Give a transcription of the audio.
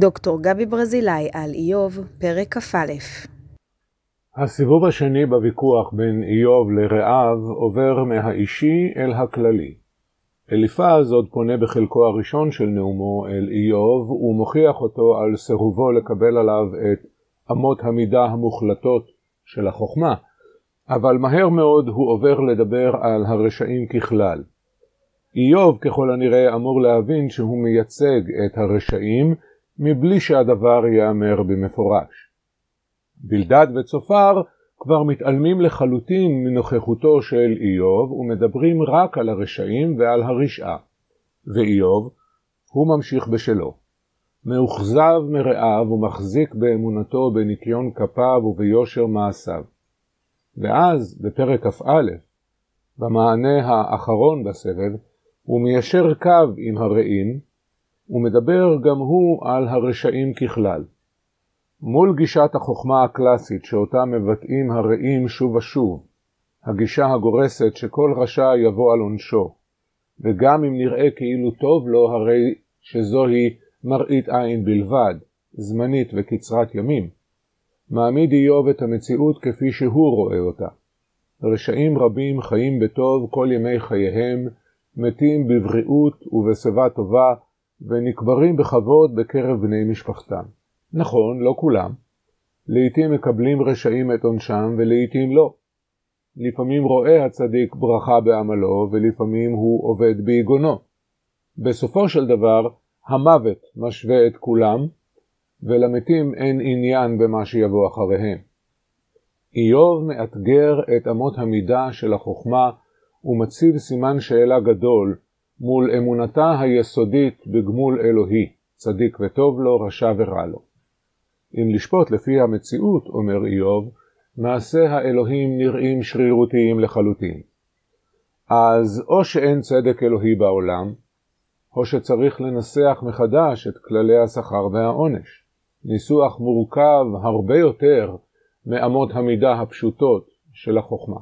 דוקטור גבי ברזילי על איוב, פרק כ"א. הסיבוב השני בוויכוח בין איוב לרעב עובר מהאישי אל הכללי. אליפז עוד פונה בחלקו הראשון של נאומו אל איוב ומוכיח אותו על סירובו לקבל עליו את אמות המידה המוחלטות של החוכמה, אבל מהר מאוד הוא עובר לדבר על הרשעים ככלל. איוב ככל הנראה אמור להבין שהוא מייצג את הרשעים מבלי שהדבר ייאמר במפורש. בלדד וצופר כבר מתעלמים לחלוטין מנוכחותו של איוב ומדברים רק על הרשעים ועל הרשעה. ואיוב, הוא ממשיך בשלו. מאוכזב מרעיו ומחזיק באמונתו בניקיון כפיו וביושר מעשיו. ואז, בפרק כ"א, במענה האחרון בסבב, הוא מיישר קו עם הרעים, ומדבר גם הוא על הרשעים ככלל. מול גישת החוכמה הקלאסית שאותה מבטאים הרעים שוב ושוב, הגישה הגורסת שכל רשע יבוא על עונשו, וגם אם נראה כאילו טוב לו, הרי שזוהי מראית עין בלבד, זמנית וקצרת ימים, מעמיד איוב את המציאות כפי שהוא רואה אותה. רשעים רבים חיים בטוב כל ימי חייהם, מתים בבריאות ובשיבה טובה, ונקברים בכבוד בקרב בני משפחתם. נכון, לא כולם. לעתים מקבלים רשעים את עונשם ולעתים לא. לפעמים רואה הצדיק ברכה בעמלו ולפעמים הוא עובד ביגונו. בסופו של דבר, המוות משווה את כולם, ולמתים אין עניין במה שיבוא אחריהם. איוב מאתגר את אמות המידה של החוכמה ומציב סימן שאלה גדול מול אמונתה היסודית בגמול אלוהי, צדיק וטוב לו, רשע ורע לו. אם לשפוט לפי המציאות, אומר איוב, מעשה האלוהים נראים שרירותיים לחלוטין. אז או שאין צדק אלוהי בעולם, או שצריך לנסח מחדש את כללי השכר והעונש. ניסוח מורכב הרבה יותר מאמות המידה הפשוטות של החוכמה.